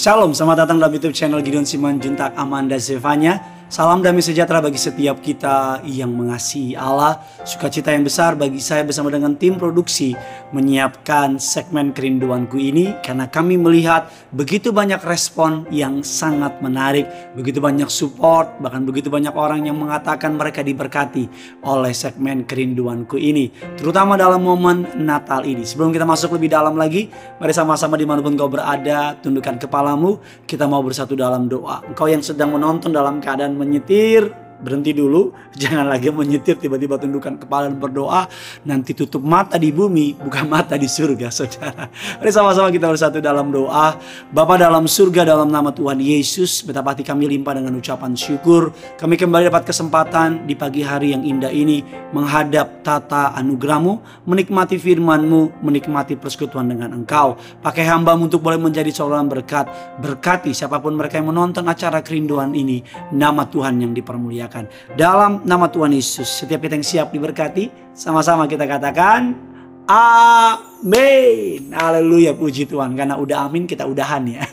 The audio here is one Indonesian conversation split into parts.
Shalom, selamat datang dalam YouTube channel Gideon Simon Juntak Amanda Zevanya. Salam damai sejahtera bagi setiap kita yang mengasihi Allah. Sukacita yang besar bagi saya bersama dengan tim produksi menyiapkan segmen kerinduanku ini karena kami melihat begitu banyak respon yang sangat menarik, begitu banyak support, bahkan begitu banyak orang yang mengatakan mereka diberkati oleh segmen kerinduanku ini, terutama dalam momen Natal ini. Sebelum kita masuk lebih dalam lagi, mari sama-sama di mana pun kau berada, tundukkan kepalamu, kita mau bersatu dalam doa. Engkau yang sedang menonton dalam keadaan menyetir, berhenti dulu, jangan lagi menyetir tiba-tiba tundukkan kepala dan berdoa, nanti tutup mata di bumi, bukan mata di surga, saudara. Mari sama-sama kita bersatu dalam doa. Bapa dalam surga dalam nama Tuhan Yesus, betapa hati kami limpah dengan ucapan syukur. Kami kembali dapat kesempatan di pagi hari yang indah ini menghadap tata anugerahmu, menikmati firmanmu, menikmati persekutuan dengan engkau. Pakai hambamu untuk boleh menjadi seorang berkat. Berkati siapa pun mereka yang menonton acara kerinduan ini, nama Tuhan yang dipermuliakan dimuliakan. Dalam nama Tuhan Yesus, setiap kita yang siap diberkati, sama-sama kita katakan amin. Haleluya, puji Tuhan. Karena udah amin, kita udahan ya.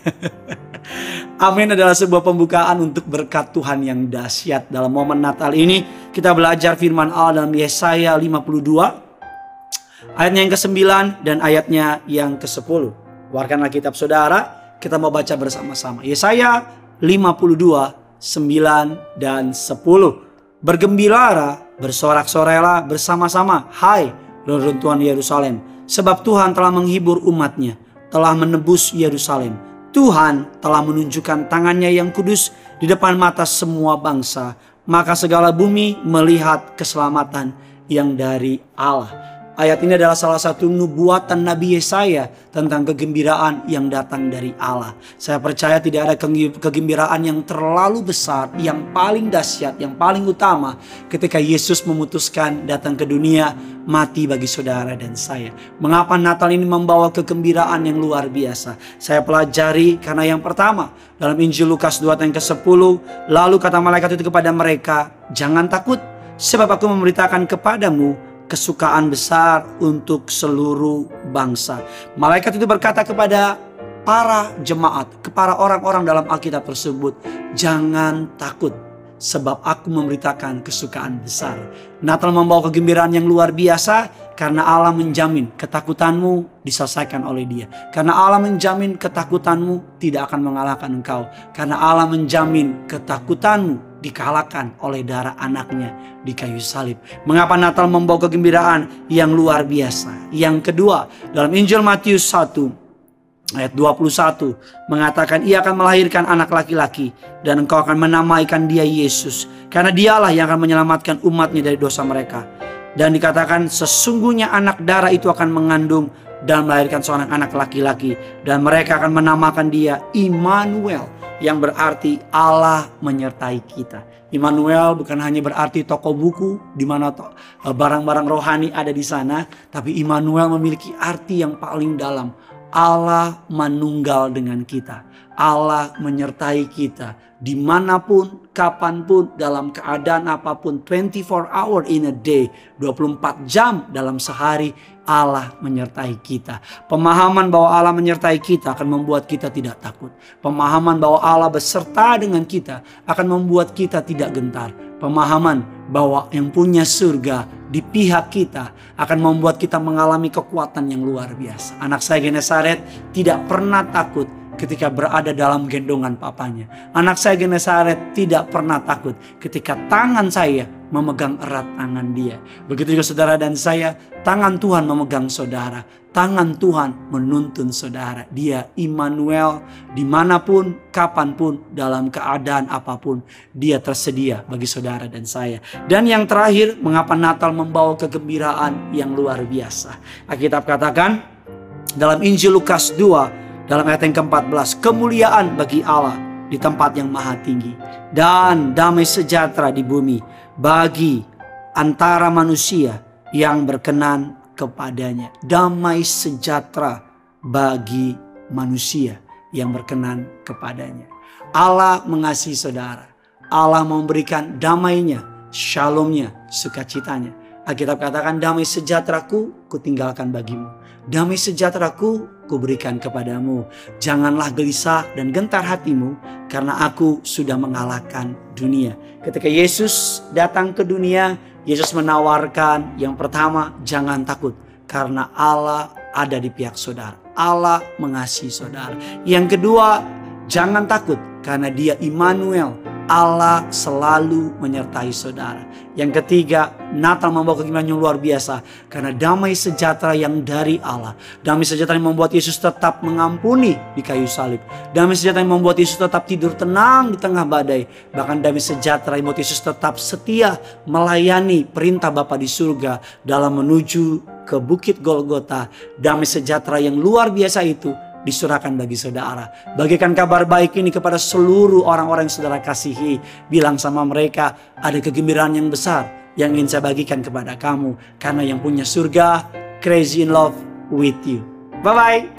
Amin adalah sebuah pembukaan untuk berkat Tuhan yang dahsyat dalam momen Natal ini. Kita belajar firman Allah dalam Yesaya 52 ayatnya yang ke-9 dan ayatnya yang ke-10. Keluarkanlah kitab saudara, kita mau baca bersama-sama. Yesaya 52 9 dan 10. Bergembiralah, bersorak-sorela bersama-sama, hai reruntuhan Yerusalem. Sebab Tuhan telah menghibur umatnya, telah menebus Yerusalem. Tuhan telah menunjukkan tangannya yang kudus di depan mata semua bangsa. Maka segala bumi melihat keselamatan yang dari Allah. Ayat ini adalah salah satu nubuatan Nabi Yesaya tentang kegembiraan yang datang dari Allah. Saya percaya tidak ada kegembiraan yang terlalu besar, yang paling dahsyat, yang paling utama ketika Yesus memutuskan datang ke dunia mati bagi saudara dan saya. Mengapa Natal ini membawa kegembiraan yang luar biasa? Saya pelajari karena yang pertama dalam Injil Lukas 2 ayat ke-10, lalu kata malaikat itu kepada mereka, "Jangan takut, sebab aku memberitakan kepadamu kesukaan besar untuk seluruh bangsa. Malaikat itu berkata kepada para jemaat, kepada orang-orang dalam Alkitab tersebut, "Jangan takut, sebab aku memberitakan kesukaan besar." Natal membawa kegembiraan yang luar biasa karena Allah menjamin ketakutanmu diselesaikan oleh Dia. Karena Allah menjamin ketakutanmu tidak akan mengalahkan engkau. Karena Allah menjamin ketakutanmu dikalahkan oleh darah anaknya di kayu salib. Mengapa Natal membawa kegembiraan yang luar biasa? Yang kedua, dalam Injil Matius 1 ayat 21 mengatakan ia akan melahirkan anak laki-laki dan engkau akan menamaikan dia Yesus karena dialah yang akan menyelamatkan umatnya dari dosa mereka. Dan dikatakan sesungguhnya anak darah itu akan mengandung dan melahirkan seorang anak laki-laki. Dan mereka akan menamakan dia Immanuel yang berarti Allah menyertai kita. Immanuel bukan hanya berarti toko buku di mana eh, barang-barang rohani ada di sana, tapi Immanuel memiliki arti yang paling dalam. Allah menunggal dengan kita. Allah menyertai kita di mana pun, kapan pun, dalam keadaan apa pun, 24 hour in a day, 24 jam dalam sehari, Allah menyertai kita. Pemahaman bahwa Allah menyertai kita akan membuat kita tidak takut. Pemahaman bahwa Allah beserta dengan kita akan membuat kita tidak gentar. Pemahaman bahwa yang punya surga di pihak kita akan membuat kita mengalami kekuatan yang luar biasa. Anak saya Genesaret tidak pernah takut ketika berada dalam gendongan papanya. Anak saya Genesaret tidak pernah takut ketika tangan saya memegang erat tangan dia. Begitu juga saudara dan saya, tangan Tuhan memegang saudara. Tangan Tuhan menuntun saudara. Dia Immanuel di mana pun, kapan pun, dalam keadaan apa pun. Dia tersedia bagi saudara dan saya. Dan yang terakhir, mengapa Natal membawa kegembiraan yang luar biasa. Alkitab katakan dalam Injil Lukas 2 dalam ayat yang ke-14, kemuliaan bagi Allah di tempat yang maha tinggi. Dan damai sejahtera di bumi bagi antara manusia yang berkenan kepadanya. Damai sejahtera bagi manusia yang berkenan kepadanya. Allah mengasihi saudara. Allah memberikan damainya, shalomnya, sukacitanya. Alkitab katakan damai sejahteraku kutinggalkan bagimu. Damai sejahteraku kuberikan kepadamu. Janganlah gelisah dan gentar hatimu karena aku sudah mengalahkan dunia. Ketika Yesus datang ke dunia, Yesus menawarkan yang pertama jangan takut karena Allah ada di pihak saudara. Allah mengasihi saudara. Yang kedua, jangan takut karena dia Immanuel, Allah selalu menyertai saudara. Yang ketiga, Natal membawa keinginan yang luar biasa karena damai sejahtera yang dari Allah. Damai sejahtera yang membuat Yesus tetap mengampuni di kayu salib. Damai sejahtera yang membuat Yesus tetap tidur tenang di tengah badai. Bahkan damai sejahtera yang membuat Yesus tetap setia melayani perintah Bapa di surga dalam menuju ke Bukit Golgota. Damai sejahtera yang luar biasa itu disurahkan bagi saudara. Bagikan kabar baik ini kepada seluruh orang-orang yang saudara kasihi. Bilang sama mereka ada kegembiraan yang besar yang ingin saya bagikan kepada kamu. Karena yang punya surga crazy in love with you. Bye-bye.